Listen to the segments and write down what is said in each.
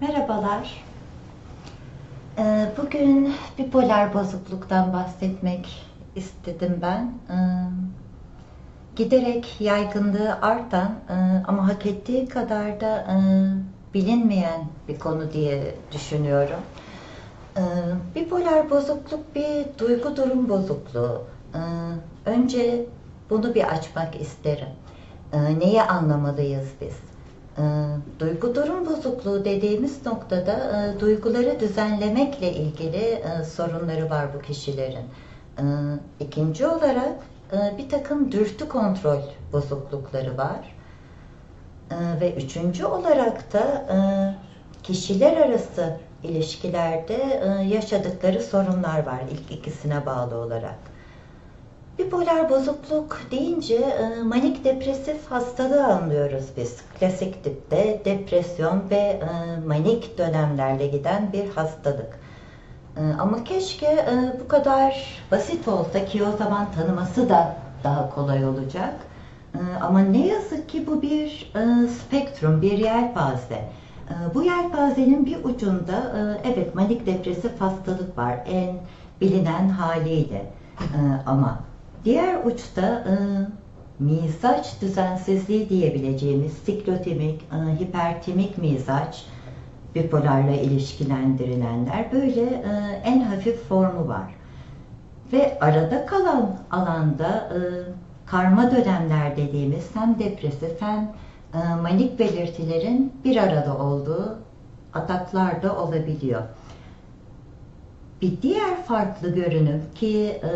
Merhabalar. Ee, Bugün bipolar bozukluktan bahsetmek istedim ben. Ee, Giderek yaygınlığı artan e, ama hak ettiği kadar da e, bilinmeyen bir konu diye düşünüyorum. Ee, Bipolar bozukluk bir duygu durum bozukluğu. Önce bunu bir açmak isterim. Neyi anlamalıyız biz? E, duygu durum bozukluğu dediğimiz noktada e, duyguları düzenlemekle ilgili e, sorunları var bu kişilerin. E, ikinci olarak e, bir takım dürtü kontrol bozuklukları var. Ve üçüncü olarak da kişiler arası ilişkilerde yaşadıkları sorunlar var ilk ikisine bağlı olarak. Bipolar bozukluk deyince e, manik depresif hastalığı anlıyoruz biz. Klasik tipte depresyon ve e, manik dönemlerle giden bir hastalık. E, ama keşke bu kadar basit olsa ki o zaman tanıması da daha kolay olacak. Ama ne yazık ki bu bir spektrum, bir yelpaze. Bu yelpazenin bir ucunda evet manik depresif hastalık var en bilinen haliyle. Ama Diğer uçta e, mizaç düzensizliği diyebileceğimiz siklotimik, e, hipertimik mizaç, bipolarla ilişkilendirilenler böyle e, en hafif formu var. Ve arada kalan alanda e, karma dönemler dediğimiz hem depresif hem e, manik belirtilerin bir arada olduğu ataklar da olabiliyor. Bir diğer farklı görünüm ki e,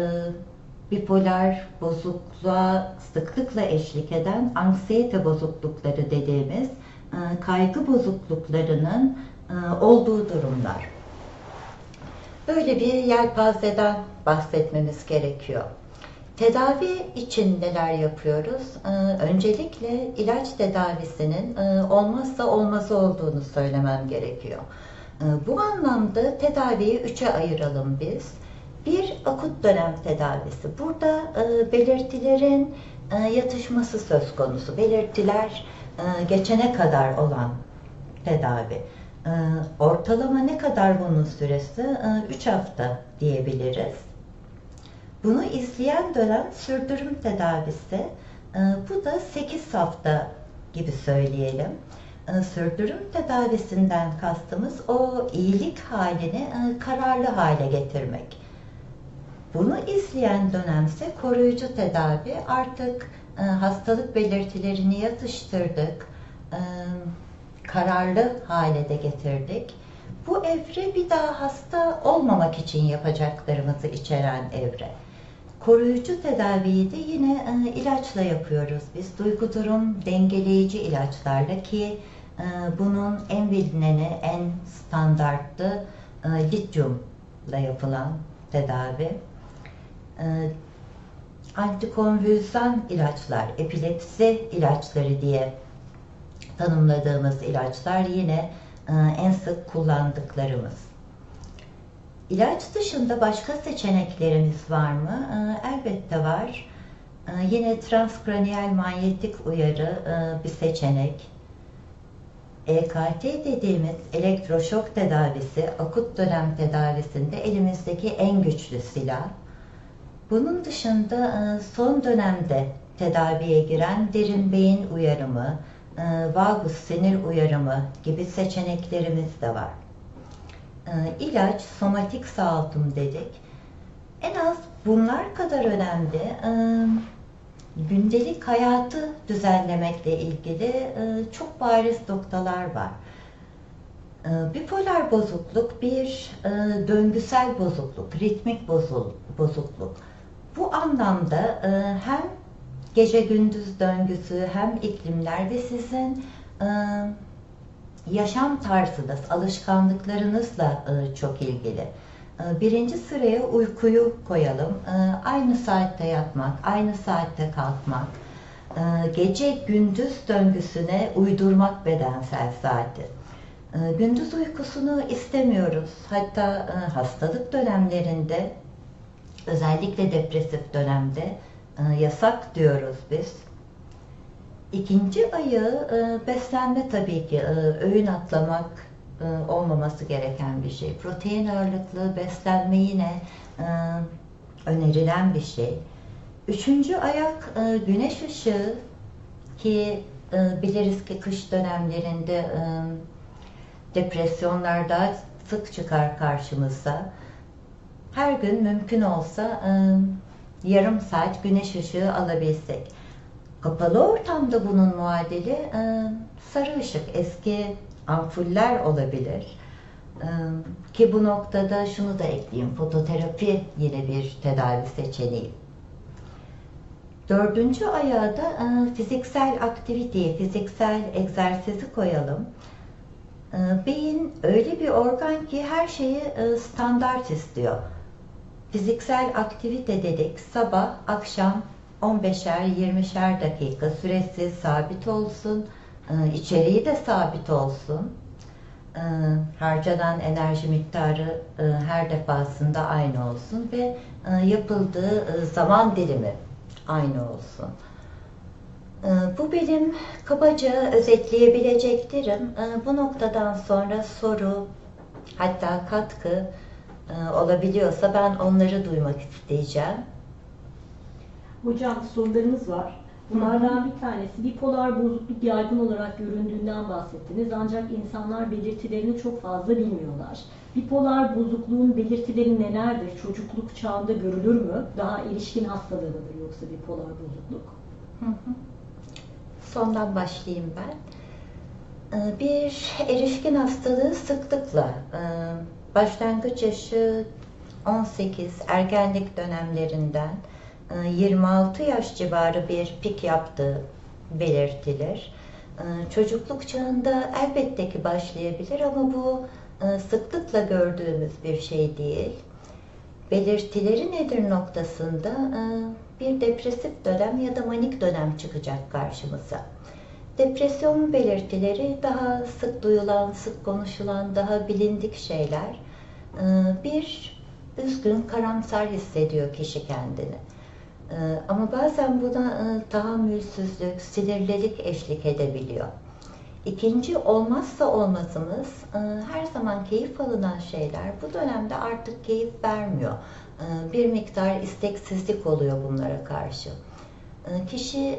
bipolar bozukluğa sıklıkla eşlik eden anksiyete bozuklukları dediğimiz e, kaygı bozukluklarının e, olduğu durumlar. Böyle bir yelpazeden bahsetmemiz gerekiyor. Tedavi için neler yapıyoruz? E, öncelikle ilaç tedavisinin olmazsa olmazı olduğunu söylemem gerekiyor. Bu anlamda tedaviyi üçe ayıralım biz. Bir akut dönem tedavisi. Burada e, belirtilerin e, yatışması söz konusu. Belirtiler e, geçene kadar olan tedavi. E, ortalama ne kadar bunun süresi? 3 e, hafta diyebiliriz. Bunu izleyen dönem sürdürüm tedavisi. E, bu da 8 hafta gibi söyleyelim. E, sürdürüm tedavisinden kastımız o iyilik halini e, kararlı hale getirmek. Bunu izleyen dönemse koruyucu tedavi artık e, hastalık belirtilerini yatıştırdık, e, kararlı hale de getirdik. Bu evre bir daha hasta olmamak için yapacaklarımızı içeren evre. Koruyucu tedaviyi de yine e, ilaçla yapıyoruz biz. Duygu durum dengeleyici ilaçlarla ki e, bunun en bilineni, en standartlı e, lityumla yapılan tedavi antikonvülsan ilaçlar, epilepsi ilaçları diye tanımladığımız ilaçlar yine e, en sık kullandıklarımız. İlaç dışında başka seçeneklerimiz var mı? E, elbette var. E, yine transkraniyel manyetik uyarı bir seçenek. EKT dediğimiz elektroşok tedavisi, akut dönem tedavisinde elimizdeki en güçlü silah. Bunun dışında e, son dönemde tedaviye giren derin beyin uyarımı, e, vagus sinir uyarımı gibi seçeneklerimiz de var. E, ilaç, somatik sağaltım dedik. En az bunlar kadar önemli gündelik hayatı düzenlemekle ilgili çok bariz noktalar var. Bipolar bozukluk bir döngüsel bozukluk, ritmik bozukluk. Bu anlamda e, hem gece gündüz döngüsü hem iklimler ve sizin e, yaşam tarzınız, alışkanlıklarınızla e, çok ilgili. E, birinci sıraya uykuyu koyalım. E, aynı saatte yatmak, aynı saatte kalkmak, e, gece gündüz döngüsüne uydurmak bedensel saati. E, gündüz uykusunu istemiyoruz. Hatta e, hastalık dönemlerinde özellikle depresif dönemde e, yasak diyoruz biz. İkinci ayı e, beslenme tabii ki e, öğün atlamak olmaması gereken bir şey. Protein ağırlıklı beslenme yine önerilen bir şey. Üçüncü ayak güneş ışığı ki biliriz ki kış dönemlerinde depresyonlar daha sık çıkar karşımıza. Her gün mümkün olsa e, yarım saat güneş ışığı alabilsek. Kapalı ortamda bunun muadili e, sarı ışık, eski ampuller olabilir. Ki bu noktada şunu da ekleyeyim, fototerapi yine bir tedavi seçeneği. Dördüncü ayağa da e, fiziksel aktiviteyi, fiziksel egzersizi koyalım. Beyin öyle bir organ ki her şeyi standart istiyor. Fiziksel aktivite dedik, sabah, akşam 15'er, 20'şer dakika süresi sabit olsun, e, içeriği de sabit olsun. E, harcanan enerji miktarı e, her defasında aynı olsun ve e, yapıldığı e, zaman dilimi aynı olsun. Ee, bu benim kabaca özetleyebileceklerim. Ee, bu noktadan sonra soru, hatta katkı olabiliyorsa ben onları duymak isteyeceğim. Hocam sorularımız var. Bunlardan bir tanesi bipolar bozukluk yaygın olarak göründüğünden bahsettiniz. Ancak insanlar belirtilerini çok fazla bilmiyorlar. Bipolar bozukluğun belirtileri nelerdir? Çocukluk çağında görülür mü? Daha erişkin hastalığı mıdır yoksa bipolar bozukluk? Hı hı. Sondan başlayayım ben. Ee, Bir erişkin hastalığı sıklıkla e, başlangıç yaşı 18 ergenlik dönemlerinden e, 26 yaş civarı bir pik yaptığı belirtilir. E, Çocukluk çağında elbette ki başlayabilir ama bu e, sıklıkla gördüğümüz bir şey değil. Belirtileri nedir noktasında e, bir depresif dönem ya da manik dönem çıkacak karşımıza. Depresyon belirtileri daha sık duyulan, sık konuşulan, daha bilindik şeyler. E, Bir üzgün, karamsar hissediyor kişi kendini. E, Ama bazen buna tahammülsüzlük, sinirlilik eşlik edebiliyor. İkinci olmazsa olmazımız e, her zaman keyif alınan şeyler bu dönemde artık keyif vermiyor. E, Bir miktar isteksizlik oluyor bunlara karşı. E, Kişi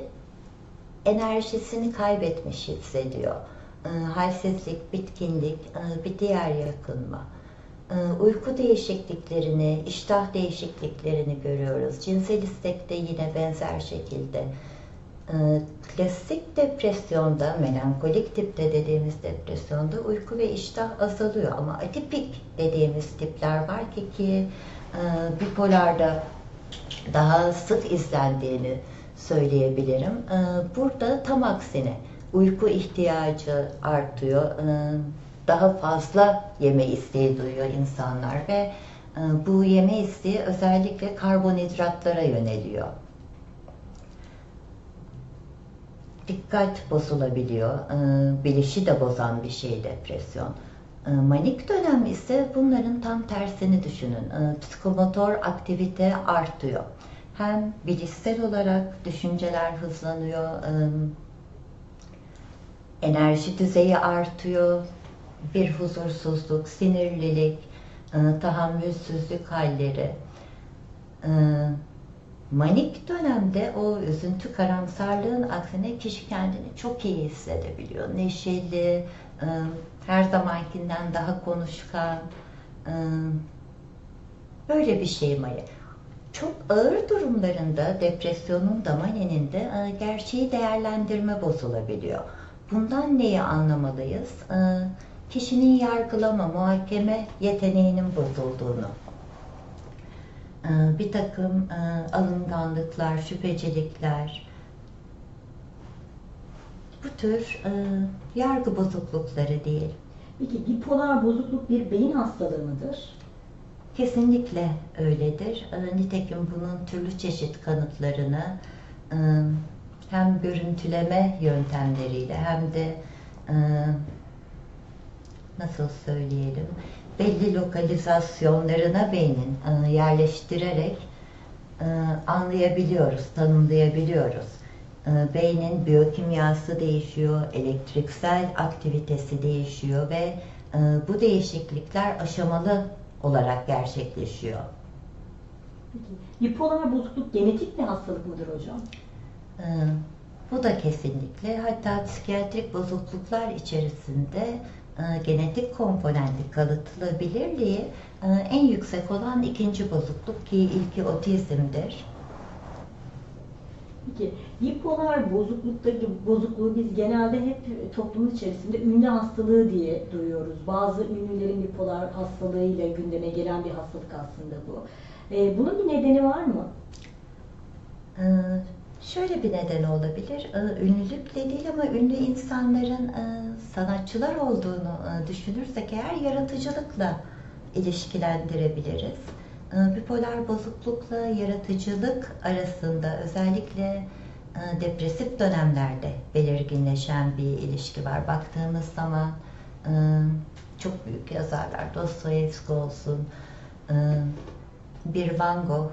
enerjisini kaybetmiş hissediyor. Halsizlik, bitkinlik, bir diğer yakınma. Uyku değişikliklerini, iştah değişikliklerini görüyoruz. Cinsel istekte yine benzer şekilde. Ee, klasik depresyonda, melankolik tipte dediğimiz depresyonda uyku ve iştah azalıyor ama atipik dediğimiz tipler var ki ki e, bipolarda daha sık izlendiğini söyleyebilirim. E, burada tam aksine uyku ihtiyacı artıyor. E, daha fazla yeme isteği duyuyor insanlar ve bu yeme isteği özellikle karbonhidratlara yöneliyor. dikkat bozulabiliyor. E, bilişi de bozan bir şey depresyon. E, manik dönem ise bunların tam tersini düşünün. E, psikomotor aktivite artıyor. Hem bilişsel olarak düşünceler hızlanıyor, enerji düzeyi artıyor, bir huzursuzluk, sinirlilik, tahammülsüzlük halleri. Manik dönemde o üzüntü karamsarlığın aksine kişi kendini çok iyi hissedebiliyor. Neşeli, ıı, her zamankinden daha konuşkan, ıı, böyle bir şey maya. Çok ağır durumlarında depresyonun da maninin de ıı, gerçeği değerlendirme bozulabiliyor. Bundan neyi anlamalıyız? Kişinin yargılama, muhakeme yeteneğinin bozulduğunu ee, bir takım e, alınganlıklar, şüphecilikler, bu tür e, yargı bozuklukları değil. Peki bipolar bozukluk bir beyin hastalığı mıdır? Kesinlikle öyledir. E, nitekim bunun türlü çeşit kanıtlarını hem görüntüleme yöntemleriyle hem de nasıl söyleyelim belli lokalizasyonlarına beynin e, yerleştirerek e, anlayabiliyoruz, tanımlayabiliyoruz. E, beynin biyokimyası değişiyor, elektriksel aktivitesi değişiyor ve e, bu değişiklikler aşamalı olarak gerçekleşiyor. Peki, bipolar bozukluk genetik bir hastalık mıdır hocam? E, bu da kesinlikle hatta psikiyatrik bozukluklar içerisinde e, genetik komponenti kalıtılabilirliği e, en yüksek olan ikinci bozukluk ki ilki otizmdir. Peki bipolar bozukluktaki bozukluğu biz genelde hep toplumun içerisinde ünlü hastalığı diye duyuyoruz. Bazı ünlülerin bipolar hastalığıyla gündeme gelen bir hastalık aslında bu. Ee, bunun bir nedeni var mı? Ee, şöyle bir neden olabilir. Ee, ünlülükle değil ama ünlü insanların e, sanatçılar olduğunu e, düşünürsek eğer yaratıcılıkla ilişkilendirebiliriz. Ee, bipolar bozuklukla yaratıcılık arasında özellikle e, depresif dönemlerde belirginleşen bir ilişki var. Baktığımız zaman e, çok büyük yazarlar, Dostoyevski olsun, e, bir Van Gogh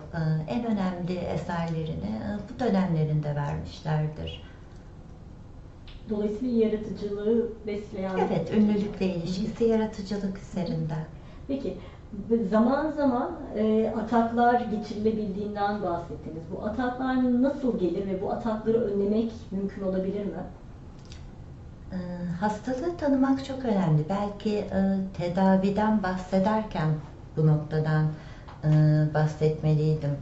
en önemli eserlerini bu dönemlerinde vermişlerdir. Dolayısıyla yaratıcılığı besleyen... Evet, ünlülükle ilişkisi yaratıcılık üzerinden. Peki, zaman zaman e, ataklar geçirilebildiğinden bahsettiniz. Bu ataklar nasıl gelir ve bu atakları önlemek mümkün olabilir mi? E, hastalığı tanımak çok önemli. Belki e, tedaviden bahsederken bu noktadan e, bahsetmeliydim.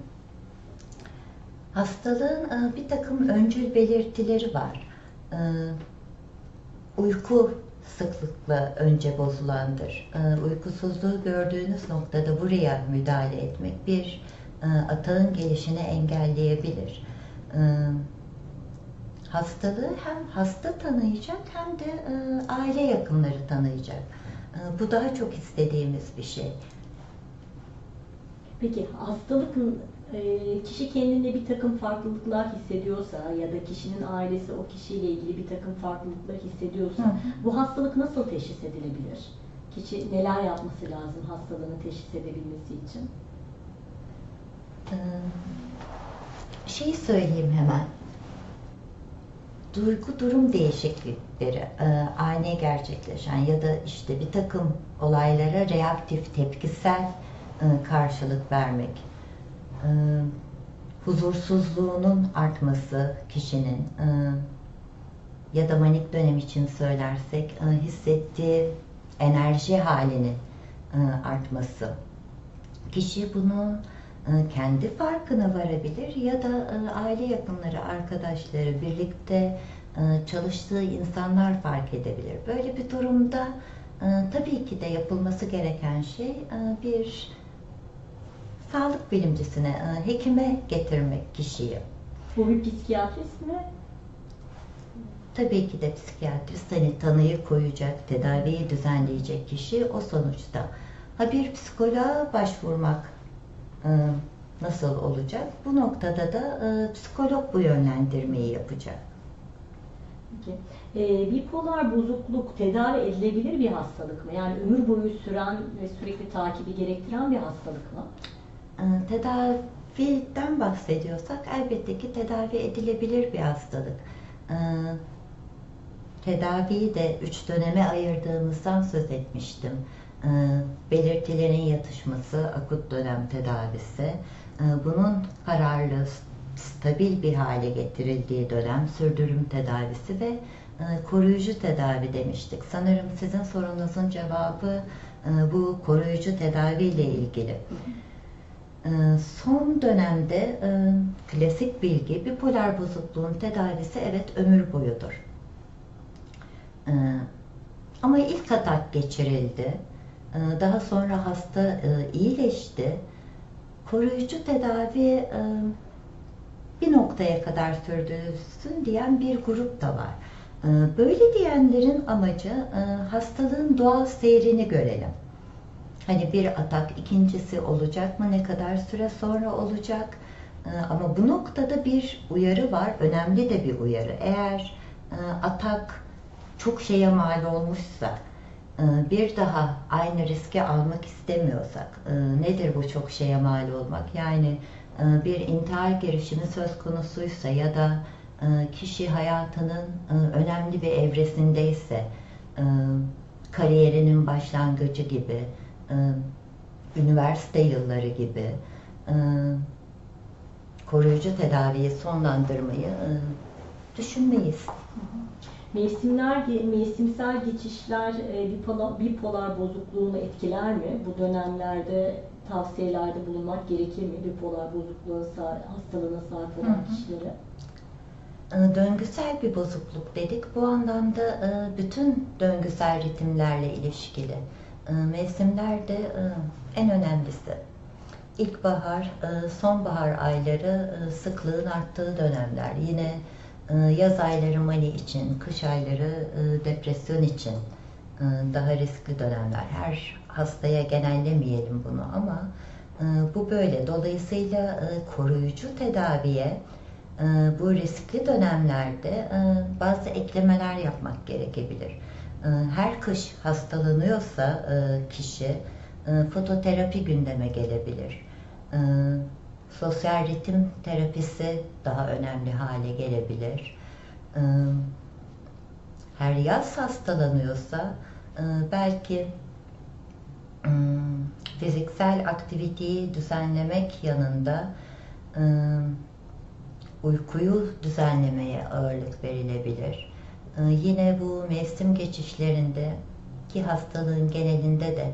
Hastalığın e, bir takım öncül belirtileri var. E, uyku sıklıkla önce bozulandır. E, uykusuzluğu gördüğünüz noktada buraya müdahale etmek bir e, atağın gelişini engelleyebilir. E, hastalığı hem hasta tanıyacak hem de e, aile yakınları tanıyacak. E, bu daha çok istediğimiz bir şey. Peki hastalık kişi kendinde bir takım farklılıklar hissediyorsa ya da kişinin ailesi o kişiyle ilgili bir takım farklılıklar hissediyorsa Hı. bu hastalık nasıl teşhis edilebilir? Kişi neler yapması lazım hastalığını teşhis edebilmesi için? Ee, şeyi söyleyeyim hemen. Duygu durum değişiklikleri e, ani gerçekleşen ya da işte bir takım olaylara reaktif, tepkisel e, karşılık vermek, e, huzursuzluğunun artması kişinin e, ya da manik dönem için söylersek hissettiği enerji halinin artması. Kişi bunu kendi farkına varabilir ya da aile yakınları, arkadaşları, birlikte çalıştığı insanlar fark edebilir. Böyle bir durumda tabii ki de yapılması gereken şey bir sağlık bilimcisine, e, hekime getirmek kişiyi. Bu bir psikiyatrist mi? Tabii ki de psikiyatrist hani tanıyı koyacak, tedaviyi düzenleyecek kişi o sonuçta. Ha bir psikoloğa başvurmak e, nasıl olacak? Bu noktada da e, psikolog bu yönlendirmeyi yapacak. Peki. E, bipolar bozukluk tedavi edilebilir bir hastalık mı? Yani ömür boyu süren ve sürekli takibi gerektiren bir hastalık mı? Ee, tedaviden bahsediyorsak elbette ki tedavi edilebilir bir hastalık. Ee, tedaviyi de üç döneme ayırdığımızdan söz etmiştim. Ee, belirtilerin yatışması, akut dönem tedavisi, bunun kararlı, stabil bir hale getirildiği dönem sürdürüm tedavisi ve koruyucu tedavi demiştik. Sanırım sizin sorunuzun cevabı bu koruyucu tedavi ile ilgili. Hı hı. Ee, son dönemde e, klasik bilgi bipolar bozukluğun tedavisi evet ömür boyudur. Ee, ama ilk atak geçirildi. Ee, daha sonra hasta e, iyileşti. Koruyucu tedavi e, bir noktaya kadar sürdürülsün diyen bir grup da var. Böyle diyenlerin amacı hastalığın doğal seyrini görelim. Hani bir atak ikincisi olacak mı? Ne kadar süre sonra olacak? Ee, ama bu noktada bir uyarı var. Önemli de bir uyarı. Eğer e, atak çok şeye mal olmuşsa, e, bir daha aynı riski almak istemiyorsak, e, nedir bu çok şeye mal olmak? Yani bir intihar girişimi söz konusuysa ya da kişi hayatının önemli bir evresindeyse, kariyerinin başlangıcı gibi, üniversite yılları gibi e, koruyucu tedaviyi sonlandırmayı e, düşünmeyiz. Mevsimler, mevsimsel geçişler e, bipolar, bipolar bozukluğunu etkiler mi? Bu dönemlerde tavsiyelerde bulunmak gerekir mi bipolar bozukluğa hastalığına sahip olan kişilere? E, Döngüsel bir bozukluk dedik. Bu anlamda e, bütün döngüsel ritimlerle ilişkili. E, Mevsimler de e, en önemlisi. İlkbahar, e, sonbahar ayları sıklığın arttığı dönemler. Yine yaz ayları mani için, kış ayları depresyon için daha riskli dönemler. Her hastaya genellemeyelim bunu ama bu böyle. Dolayısıyla koruyucu tedaviye bu riskli dönemlerde bazı eklemeler yapmak gerekebilir. E, Her kış hastalanıyorsa e, kişi e, fototerapi gündeme gelebilir. E, Sosyal ritim terapisi daha önemli hale gelebilir. E, Her yaz hastalanıyorsa e, belki fiziksel aktiviteyi düzenlemek yanında uykuyu düzenlemeye ağırlık verilebilir. Ee, Yine bu mevsim geçişlerinde ki hastalığın genelinde de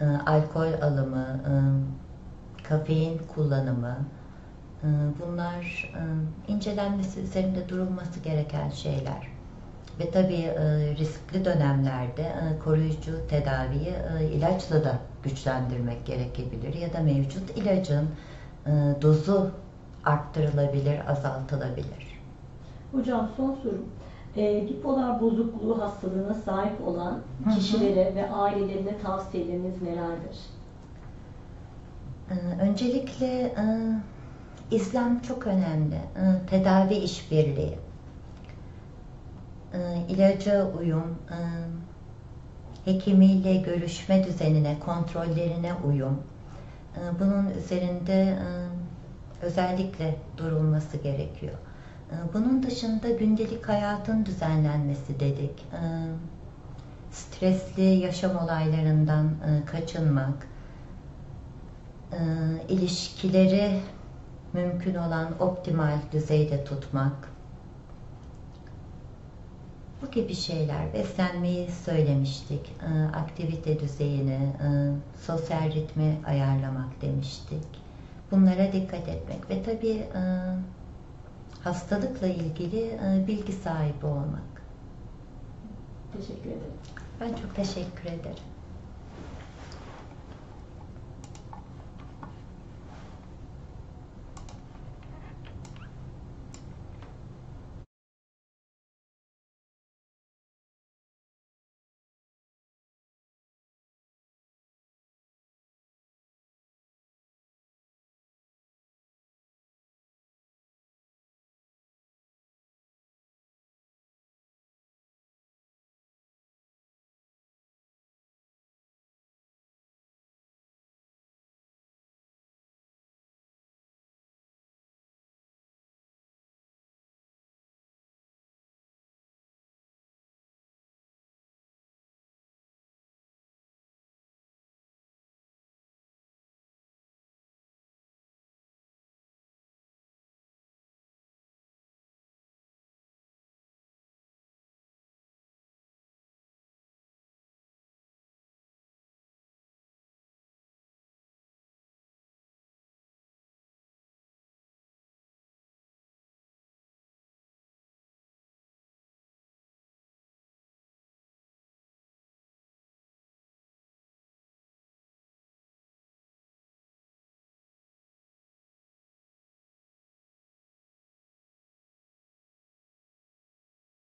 e, alkol alımı, e, kafein kullanımı e, bunlar incelenmesi üzerinde durulması gereken şeyler. Ve tabii riskli dönemlerde koruyucu tedaviyi ilaçla da güçlendirmek gerekebilir ya da mevcut ilacın dozu arttırılabilir, azaltılabilir. Hocam son sorum. E, bipolar bozukluğu hastalığına sahip olan Hı hı. kişilere ve ailelerine tavsiyeleriniz nelerdir? Ee, Öncelikle e, İslam çok önemli. E, Tedavi işbirliği. E, ilaca uyum, e, hekimiyle görüşme düzenine, kontrollerine uyum. E, Bunun üzerinde e, özellikle durulması gerekiyor. E, Bunun dışında gündelik hayatın düzenlenmesi dedik. E, Stresli yaşam olaylarından e, kaçınmak, e, ilişkileri mümkün olan optimal düzeyde tutmak, bu gibi şeyler, beslenmeyi söylemiştik, e, aktivite düzeyini, sosyal ritmi ayarlamak demiştik. Bunlara dikkat etmek ve tabii hastalıkla ilgili e, bilgi sahibi olmak. Teşekkür ederim. Ben çok teşekkür ederim.